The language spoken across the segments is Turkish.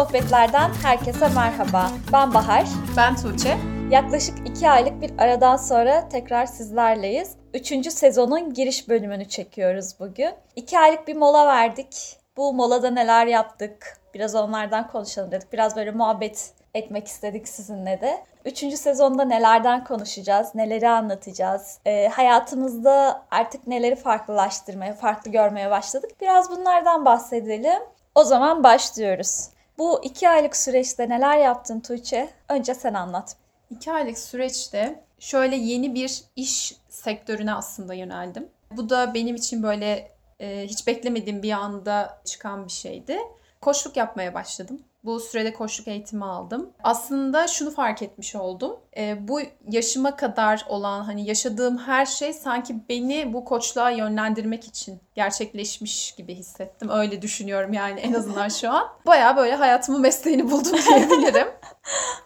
Sohbetlerden herkese merhaba. Ben Bahar. Ben Tuğçe. Yaklaşık iki aylık bir aradan sonra tekrar sizlerleyiz. Üçüncü sezonun giriş bölümünü çekiyoruz bugün. İki aylık bir mola verdik. Bu molada neler yaptık? Biraz onlardan konuşalım dedik. Biraz böyle muhabbet etmek istedik sizinle de. Üçüncü sezonda nelerden konuşacağız, neleri anlatacağız, e, hayatımızda artık neleri farklılaştırmaya, farklı görmeye başladık. Biraz bunlardan bahsedelim. O zaman başlıyoruz. Bu iki aylık süreçte neler yaptın Tuğçe? Önce sen anlat. İki aylık süreçte şöyle yeni bir iş sektörüne aslında yöneldim. Bu da benim için böyle e, hiç beklemediğim bir anda çıkan bir şeydi. Koçluk yapmaya başladım. Bu sürede koçluk eğitimi aldım. Aslında şunu fark etmiş oldum. E, bu yaşıma kadar olan hani yaşadığım her şey sanki beni bu koçluğa yönlendirmek için gerçekleşmiş gibi hissettim. Öyle düşünüyorum yani en azından şu an. Baya böyle hayatımın mesleğini buldum diyebilirim.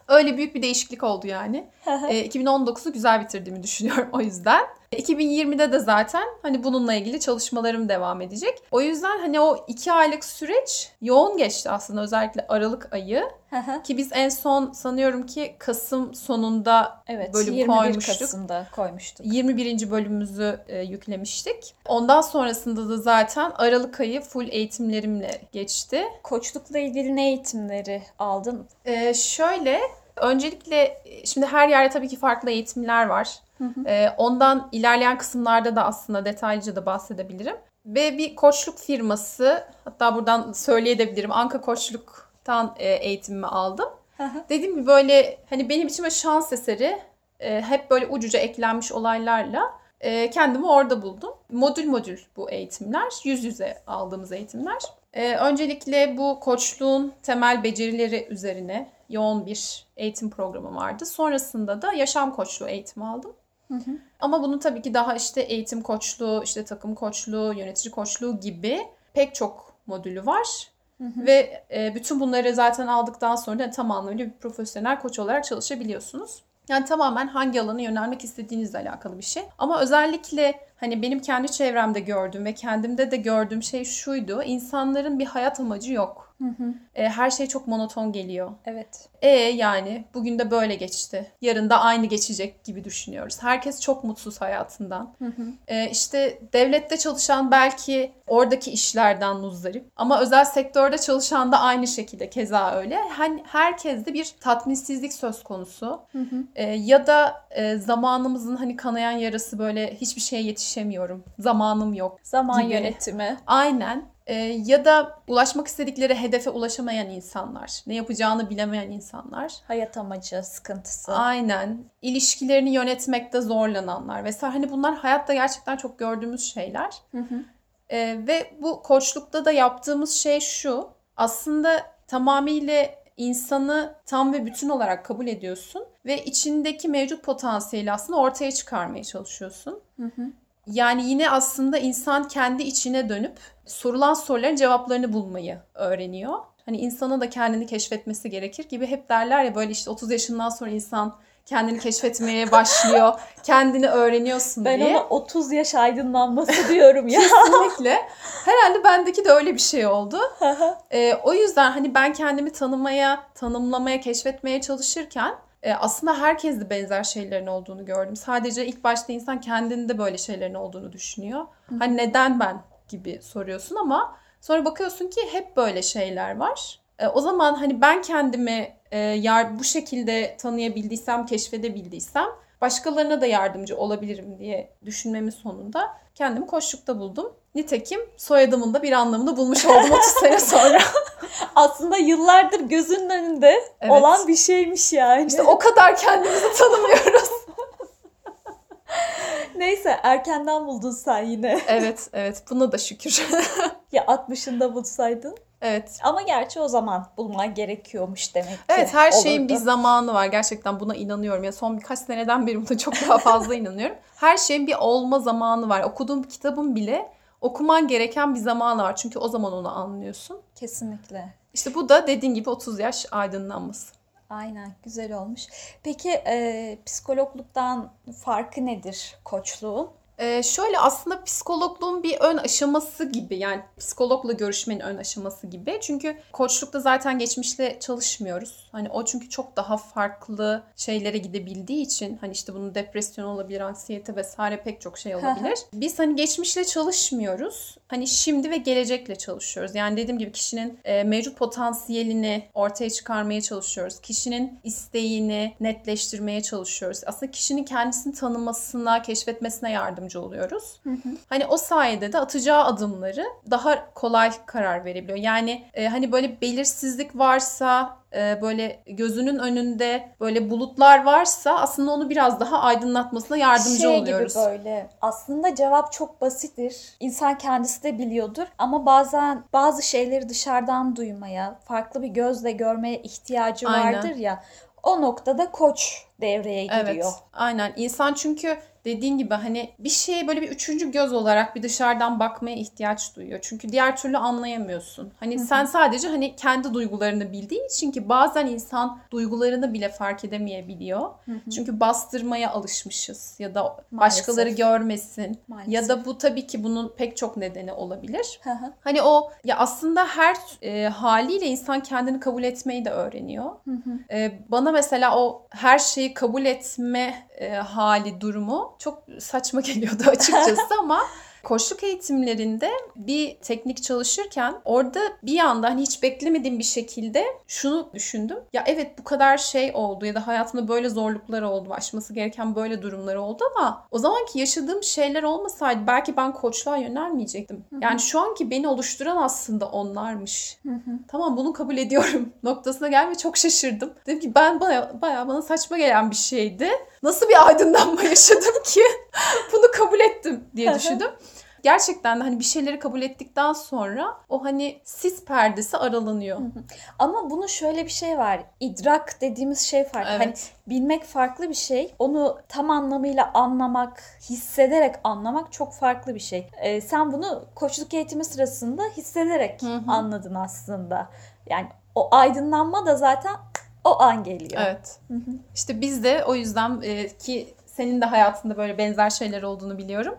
Öyle büyük bir değişiklik oldu yani. e, 2019'u güzel bitirdiğimi düşünüyorum o yüzden. 2020'de de zaten hani bununla ilgili çalışmalarım devam edecek. O yüzden hani o iki aylık süreç yoğun geçti aslında özellikle Aralık ayı. ki biz en son sanıyorum ki Kasım sonunda evet, bölüm 21 koymuştuk. Kasım'da koymuştuk. 21. bölümümüzü e, yüklemiştik. Ondan sonrasında da zaten Aralık ayı full eğitimlerimle geçti. Koçlukla ilgili ne eğitimleri aldın? E, şöyle öncelikle şimdi her yerde tabii ki farklı eğitimler var. Ee, ondan ilerleyen kısımlarda da aslında detaylıca da bahsedebilirim. Ve bir koçluk firması, hatta buradan söyleyebilirim, Anka Koçluk'tan e, eğitimimi aldım. Dediğim gibi böyle hani benim için böyle şans eseri, e, hep böyle ucuca eklenmiş olaylarla e, kendimi orada buldum. Modül modül bu eğitimler, yüz yüze aldığımız eğitimler. Öncelikle bu koçluğun temel becerileri üzerine yoğun bir eğitim programı vardı. Sonrasında da yaşam koçluğu eğitimi aldım. Hı hı. Ama bunun tabii ki daha işte eğitim koçluğu, işte takım koçluğu, yönetici koçluğu gibi pek çok modülü var. Hı hı. Ve e, bütün bunları zaten aldıktan sonra da tam anlamıyla bir profesyonel koç olarak çalışabiliyorsunuz. Yani tamamen hangi alana yönelmek istediğinizle alakalı bir şey. Ama özellikle hani benim kendi çevremde gördüğüm ve kendimde de gördüğüm şey şuydu. İnsanların bir hayat amacı yok. Hı hı. E, her şey çok monoton geliyor. Evet. E yani bugün de böyle geçti. Yarın da aynı geçecek gibi düşünüyoruz. Herkes çok mutsuz hayatından. Hı hı. E, işte devlette çalışan belki oradaki işlerden muzdarip. Ama özel sektörde çalışan da aynı şekilde keza öyle. Hani herkeste bir tatminsizlik söz konusu. Hı hı. E, ya da e, zamanımızın hani kanayan yarası böyle hiçbir şeye yetişemiyorum. Zamanım yok. Zaman gibi. yönetimi. Aynen. Ee, ya da ulaşmak istedikleri hedefe ulaşamayan insanlar, ne yapacağını bilemeyen insanlar. Hayat amacı, sıkıntısı. Aynen. İlişkilerini yönetmekte zorlananlar vesaire. Hani bunlar hayatta gerçekten çok gördüğümüz şeyler. Hı hı. Ee, ve bu koçlukta da yaptığımız şey şu. Aslında tamamıyla insanı tam ve bütün olarak kabul ediyorsun ve içindeki mevcut potansiyeli aslında ortaya çıkarmaya çalışıyorsun. Hı hı. Yani yine aslında insan kendi içine dönüp sorulan soruların cevaplarını bulmayı öğreniyor. Hani insanın da kendini keşfetmesi gerekir gibi hep derler ya böyle işte 30 yaşından sonra insan kendini keşfetmeye başlıyor. kendini öğreniyorsun ben diye. Ben ona 30 yaş aydınlanması diyorum ya. Kesinlikle. Herhalde bendeki de öyle bir şey oldu. ee, o yüzden hani ben kendimi tanımaya, tanımlamaya, keşfetmeye çalışırken e, aslında herkes de benzer şeylerin olduğunu gördüm. Sadece ilk başta insan kendinde böyle şeylerin olduğunu düşünüyor. Hı. Hani neden ben gibi soruyorsun ama sonra bakıyorsun ki hep böyle şeyler var. E, o zaman hani ben kendimi e, yar bu şekilde tanıyabildiysem, keşfedebildiysem başkalarına da yardımcı olabilirim diye düşünmemin sonunda kendimi koşlukta buldum. Nitekim soyadımın da bir anlamını bulmuş oldum 30 sene sonra. Aslında yıllardır gözünün önünde evet. olan bir şeymiş yani. İşte o kadar kendimizi tanımıyoruz. Neyse erkenden buldun sen yine. Evet evet buna da şükür. ya 60'ında bulsaydın. Evet. Ama gerçi o zaman bulman gerekiyormuş demek ki. Evet her şeyin olurdu. bir zamanı var. Gerçekten buna inanıyorum. Ya son birkaç seneden beri buna çok daha fazla inanıyorum. Her şeyin bir olma zamanı var. Okuduğum kitabın bile okuman gereken bir zamanı var. Çünkü o zaman onu anlıyorsun. Kesinlikle. İşte bu da dediğin gibi 30 yaş aydınlanması. Aynen güzel olmuş. Peki e, psikologluktan farkı nedir koçluğun? Ee, şöyle aslında psikologluğun bir ön aşaması gibi yani psikologla görüşmenin ön aşaması gibi. Çünkü koçlukta zaten geçmişle çalışmıyoruz. Hani o çünkü çok daha farklı şeylere gidebildiği için hani işte bunun depresyon olabilir, anksiyete vesaire pek çok şey olabilir. Biz hani geçmişle çalışmıyoruz. Hani şimdi ve gelecekle çalışıyoruz. Yani dediğim gibi kişinin e, mevcut potansiyelini ortaya çıkarmaya çalışıyoruz. Kişinin isteğini netleştirmeye çalışıyoruz. Aslında kişinin kendisini tanımasına, keşfetmesine yardımcı oluyoruz. Hı hı. Hani o sayede de atacağı adımları daha kolay karar verebiliyor. Yani e, hani böyle belirsizlik varsa e, böyle gözünün önünde böyle bulutlar varsa aslında onu biraz daha aydınlatmasına yardımcı şey oluyoruz. Şey gibi böyle aslında cevap çok basittir. İnsan kendisi de biliyordur ama bazen bazı şeyleri dışarıdan duymaya, farklı bir gözle görmeye ihtiyacı vardır Aynen. ya. O noktada koç devreye giriyor. Evet, aynen. İnsan çünkü dediğin gibi hani bir şeye böyle bir üçüncü göz olarak bir dışarıdan bakmaya ihtiyaç duyuyor. Çünkü diğer türlü anlayamıyorsun. Hani Hı-hı. sen sadece hani kendi duygularını bildiğin için ki bazen insan duygularını bile fark edemeyebiliyor. Hı-hı. Çünkü bastırmaya alışmışız ya da Maalesef. başkaları görmesin. Maalesef. Ya da bu tabii ki bunun pek çok nedeni olabilir. Hı-hı. Hani o ya aslında her e, haliyle insan kendini kabul etmeyi de öğreniyor. E, bana mesela o her şeyi kabul etme e, hali durumu çok saçma geliyordu açıkçası ama koçluk eğitimlerinde bir teknik çalışırken orada bir anda hani hiç beklemediğim bir şekilde şunu düşündüm. Ya evet bu kadar şey oldu ya da hayatımda böyle zorluklar oldu, aşması gereken böyle durumlar oldu ama o zamanki yaşadığım şeyler olmasaydı belki ben koçluğa yönelmeyecektim. Yani şu anki beni oluşturan aslında onlarmış. Tamam bunu kabul ediyorum noktasına gelme çok şaşırdım. Dedim ki ben baya, baya bana saçma gelen bir şeydi. Nasıl bir aydınlanma yaşadım ki bunu kabul ettim diye düşündüm gerçekten de hani bir şeyleri kabul ettikten sonra o hani sis perdesi aralanıyor. Ama bunun şöyle bir şey var. İdrak dediğimiz şey farklı. Hani evet. Hani bilmek farklı bir şey. Onu tam anlamıyla anlamak, hissederek anlamak çok farklı bir şey. Ee, sen bunu koçluk eğitimi sırasında hissederek Hı-hı. anladın aslında. Yani o aydınlanma da zaten o an geliyor. Evet. Hı hı. İşte biz de o yüzden e, ki senin de hayatında böyle benzer şeyler olduğunu biliyorum.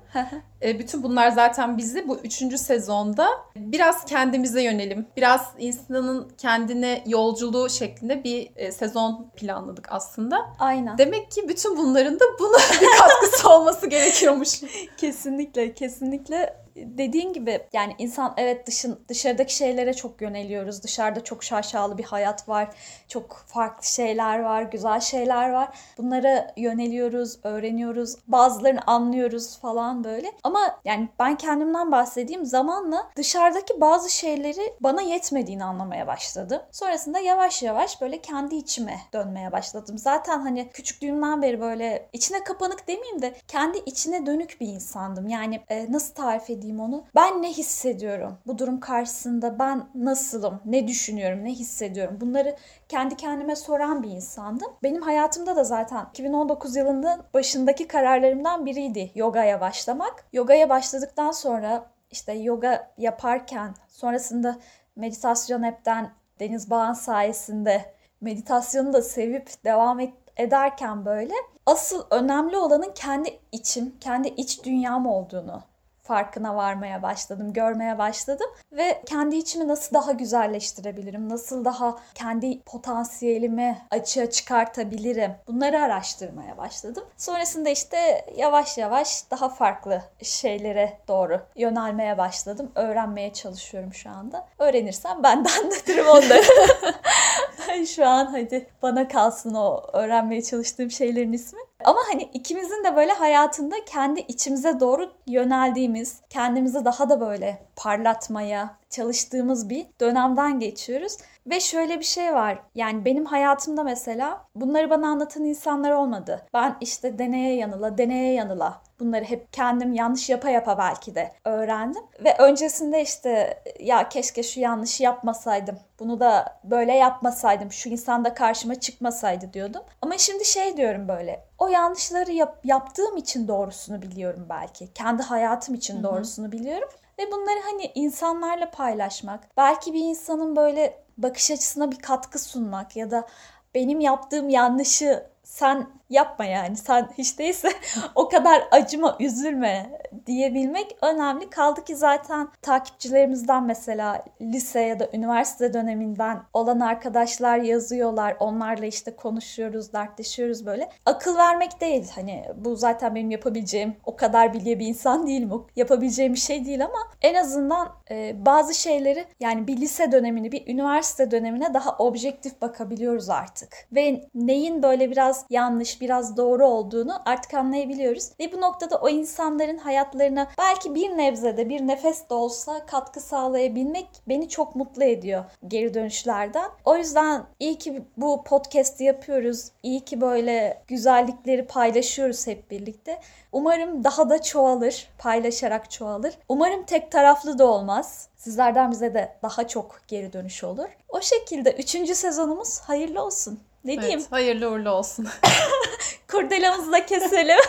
E, bütün bunlar zaten bizi bu üçüncü sezonda biraz kendimize yönelim, biraz insanın kendine yolculuğu şeklinde bir e, sezon planladık aslında. Aynen. Demek ki bütün bunların da buna bir katkısı olması gerekiyormuş. kesinlikle, kesinlikle dediğin gibi yani insan evet dışın dışarıdaki şeylere çok yöneliyoruz. Dışarıda çok şaşalı bir hayat var. Çok farklı şeyler var, güzel şeyler var. Bunlara yöneliyoruz, öğreniyoruz. Bazılarını anlıyoruz falan böyle. Ama yani ben kendimden bahsedeyim. Zamanla dışarıdaki bazı şeyleri bana yetmediğini anlamaya başladım. Sonrasında yavaş yavaş böyle kendi içime dönmeye başladım. Zaten hani küçüklüğümden beri böyle içine kapanık demeyeyim de kendi içine dönük bir insandım. Yani e, nasıl tarif edeyim onu. Ben ne hissediyorum? Bu durum karşısında ben nasılım? Ne düşünüyorum? Ne hissediyorum? Bunları kendi kendime soran bir insandım. Benim hayatımda da zaten 2019 yılının başındaki kararlarımdan biriydi yogaya başlamak. Yogaya başladıktan sonra işte yoga yaparken sonrasında meditasyon app'ten Deniz Bağan sayesinde meditasyonu da sevip devam et, ederken böyle asıl önemli olanın kendi içim, kendi iç dünyam olduğunu farkına varmaya başladım, görmeye başladım ve kendi içimi nasıl daha güzelleştirebilirim, nasıl daha kendi potansiyelimi açığa çıkartabilirim bunları araştırmaya başladım. Sonrasında işte yavaş yavaş daha farklı şeylere doğru yönelmeye başladım. Öğrenmeye çalışıyorum şu anda. Öğrenirsem ben de anlatırım onları. şu an hadi bana kalsın o öğrenmeye çalıştığım şeylerin ismi. Ama hani ikimizin de böyle hayatında kendi içimize doğru yöneldiğimiz, kendimizi daha da böyle parlatmaya çalıştığımız bir dönemden geçiyoruz. Ve şöyle bir şey var. Yani benim hayatımda mesela bunları bana anlatan insanlar olmadı. Ben işte deneye yanıla, deneye yanıla bunları hep kendim yanlış yapa yapa belki de öğrendim. Ve öncesinde işte ya keşke şu yanlışı yapmasaydım. Bunu da böyle yapmasaydım. Şu insan da karşıma çıkmasaydı diyordum. Ama şimdi şey diyorum böyle. O yanlışları yap, yaptığım için doğrusunu biliyorum belki. Kendi hayatım için doğrusunu Hı-hı. biliyorum. Ve bunları hani insanlarla paylaşmak, belki bir insanın böyle bakış açısına bir katkı sunmak ya da benim yaptığım yanlışı sen yapma yani sen hiç değilse o kadar acıma üzülme diyebilmek önemli. Kaldı ki zaten takipçilerimizden mesela lise ya da üniversite döneminden olan arkadaşlar yazıyorlar. Onlarla işte konuşuyoruz, dertleşiyoruz böyle. Akıl vermek değil hani bu zaten benim yapabileceğim o kadar bilye bir insan değilim. O yapabileceğim bir şey değil ama en azından e, bazı şeyleri yani bir lise dönemini, bir üniversite dönemine daha objektif bakabiliyoruz artık. Ve neyin böyle biraz yanlış, biraz doğru olduğunu artık anlayabiliyoruz. Ve bu noktada o insanların hayatlarına belki bir nebzede, bir nefes de olsa katkı sağlayabilmek beni çok mutlu ediyor geri dönüşlerden. O yüzden iyi ki bu podcast'i yapıyoruz. İyi ki böyle güzellikleri paylaşıyoruz hep birlikte. Umarım daha da çoğalır, paylaşarak çoğalır. Umarım tek taraflı da olmaz. Sizlerden bize de daha çok geri dönüş olur. O şekilde 3. sezonumuz hayırlı olsun. Ne evet, diyeyim? Hayırlı uğurlu olsun. Kurdelamızı da keselim.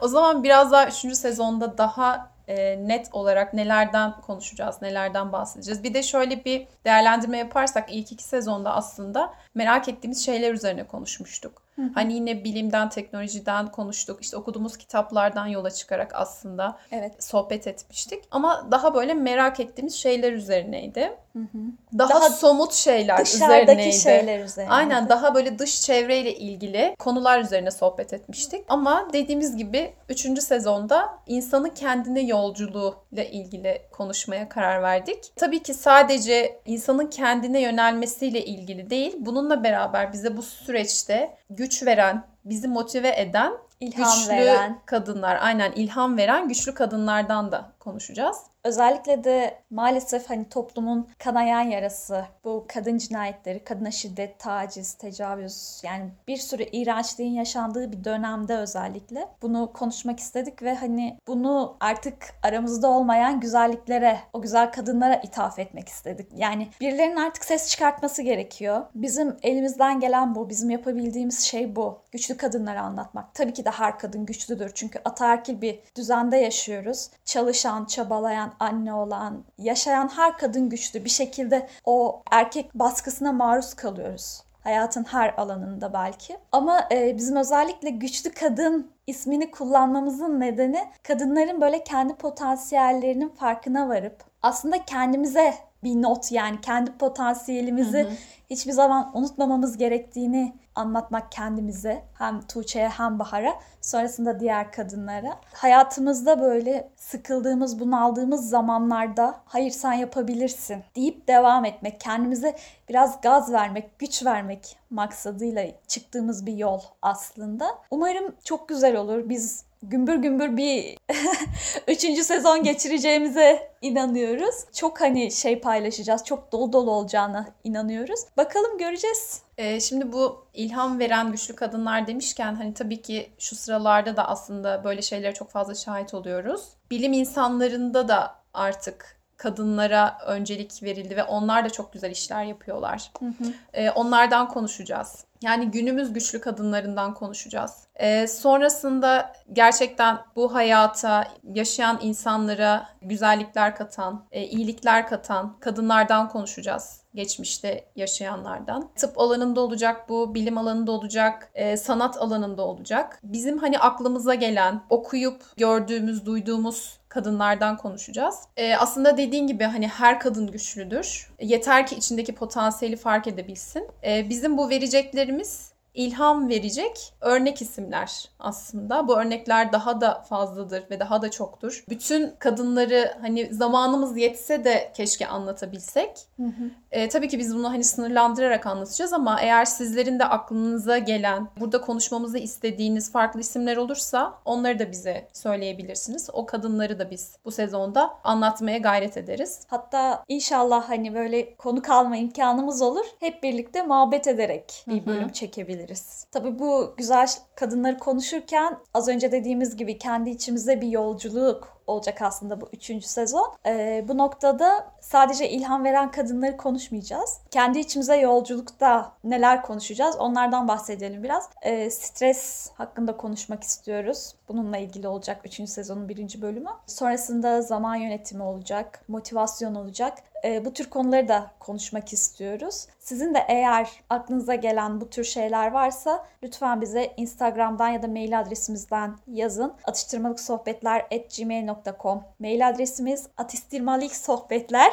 o zaman biraz daha 3. sezonda daha e, net olarak nelerden konuşacağız, nelerden bahsedeceğiz. Bir de şöyle bir değerlendirme yaparsak ilk iki sezonda aslında merak ettiğimiz şeyler üzerine konuşmuştuk. Hı hı. Hani yine bilimden, teknolojiden konuştuk. İşte okuduğumuz kitaplardan yola çıkarak aslında evet. sohbet etmiştik. Ama daha böyle merak ettiğimiz şeyler üzerineydi. Hı hı. Daha, daha somut şeyler dışarıdaki üzerineydi. şeyler üzerineydi. Aynen daha böyle dış çevreyle ilgili konular üzerine sohbet etmiştik. Ama dediğimiz gibi 3. sezonda insanın kendine yolculuğuyla ilgili konuşmaya karar verdik. Tabii ki sadece insanın kendine yönelmesiyle ilgili değil. Bununla beraber bize bu süreçte güç veren, bizi motive eden İlham güçlü veren. kadınlar, aynen ilham veren güçlü kadınlardan da konuşacağız. Özellikle de maalesef hani toplumun kanayan yarası, bu kadın cinayetleri, kadına şiddet, taciz, tecavüz yani bir sürü iğrençliğin yaşandığı bir dönemde özellikle bunu konuşmak istedik ve hani bunu artık aramızda olmayan güzelliklere, o güzel kadınlara ithaf etmek istedik. Yani birilerinin artık ses çıkartması gerekiyor. Bizim elimizden gelen bu, bizim yapabildiğimiz şey bu. Güçlü kadınları anlatmak. Tabii ki de her kadın güçlüdür çünkü ataerkil bir düzende yaşıyoruz. Çalışan, çabalayan, anne olan, yaşayan her kadın güçlü. Bir şekilde o erkek baskısına maruz kalıyoruz. Hayatın her alanında belki. Ama e, bizim özellikle güçlü kadın ismini kullanmamızın nedeni kadınların böyle kendi potansiyellerinin farkına varıp aslında kendimize bir not yani kendi potansiyelimizi hı hı. hiçbir zaman unutmamamız gerektiğini anlatmak kendimize hem Tuğçe'ye hem Bahar'a sonrasında diğer kadınlara. Hayatımızda böyle sıkıldığımız, bunaldığımız zamanlarda hayır sen yapabilirsin deyip devam etmek, kendimize biraz gaz vermek, güç vermek maksadıyla çıktığımız bir yol aslında. Umarım çok güzel olur. Biz gümbür gümbür bir üçüncü sezon geçireceğimize inanıyoruz. Çok hani şey paylaşacağız. Çok dolu dolu olacağına inanıyoruz. Bakalım göreceğiz. Ee, şimdi bu ilham veren güçlü kadınlar demişken hani tabii ki şu sıralarda da aslında böyle şeylere çok fazla şahit oluyoruz. Bilim insanlarında da artık kadınlara öncelik verildi ve onlar da çok güzel işler yapıyorlar. Hı hı. Ee, onlardan konuşacağız. Yani günümüz güçlü kadınlarından konuşacağız. Ee, sonrasında gerçekten bu hayata yaşayan insanlara güzellikler katan, e, iyilikler katan kadınlardan konuşacağız geçmişte yaşayanlardan. Tıp alanında olacak bu, bilim alanında olacak, e, sanat alanında olacak. Bizim hani aklımıza gelen, okuyup gördüğümüz, duyduğumuz kadınlardan konuşacağız. E, aslında dediğin gibi hani her kadın güçlüdür. Yeter ki içindeki potansiyeli fark edebilsin. E, bizim bu vereceklerimiz ilham verecek örnek isimler aslında. Bu örnekler daha da fazladır ve daha da çoktur. Bütün kadınları hani zamanımız yetse de keşke anlatabilsek. Hı hı. E, tabii ki biz bunu hani sınırlandırarak anlatacağız ama eğer sizlerin de aklınıza gelen, burada konuşmamızı istediğiniz farklı isimler olursa onları da bize söyleyebilirsiniz. O kadınları da biz bu sezonda anlatmaya gayret ederiz. Hatta inşallah hani böyle konu kalma imkanımız olur. Hep birlikte muhabbet ederek bir bölüm Hı-hı. çekebiliriz. Tabii bu güzel kadınları konuşurken az önce dediğimiz gibi kendi içimizde bir yolculuk olacak aslında bu üçüncü sezon. Ee, bu noktada sadece ilham veren kadınları konuşmayacağız. Kendi içimize yolculukta neler konuşacağız onlardan bahsedelim biraz. Ee, stres hakkında konuşmak istiyoruz. Bununla ilgili olacak üçüncü sezonun birinci bölümü. Sonrasında zaman yönetimi olacak, motivasyon olacak. E, bu tür konuları da konuşmak istiyoruz. Sizin de eğer aklınıza gelen bu tür şeyler varsa lütfen bize Instagram'dan ya da mail adresimizden yazın. Atıştırmalık sohbetler gmail.com mail adresimiz atıştırmalık sohbetler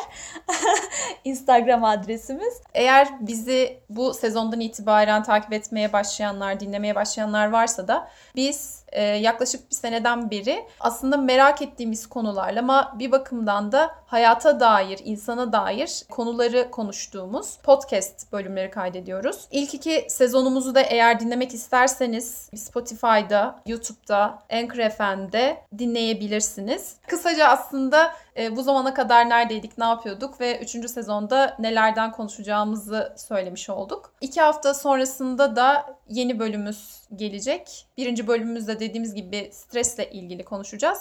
Instagram adresimiz. Eğer bizi bu sezondan itibaren takip etmeye başlayanlar, dinlemeye başlayanlar varsa da biz e, yaklaşık bir seneden beri aslında merak ettiğimiz konularla ama bir bakımdan da hayata dair, insana dair konuları konuştuğumuz podcast bölümleri kaydediyoruz. İlk iki sezonumuzu da eğer dinlemek isterseniz Spotify'da, YouTube'da, Anchor FM'de dinleyebilirsiniz. Kısaca aslında e, bu zamana kadar neredeydik, ne yapıyorduk ve 3. sezonda nelerden konuşacağımızı söylemiş olduk. İki hafta sonrasında da yeni bölümümüz gelecek. Birinci bölümümüzde dediğimiz gibi stresle ilgili konuşacağız.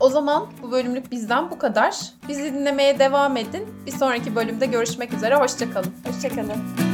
O zaman bu bölümlük bizden bu kadar. Bizi dinlemeye devam edin. Bir sonraki bölümde görüşmek üzere. Hoşçakalın. Hoşçakalın.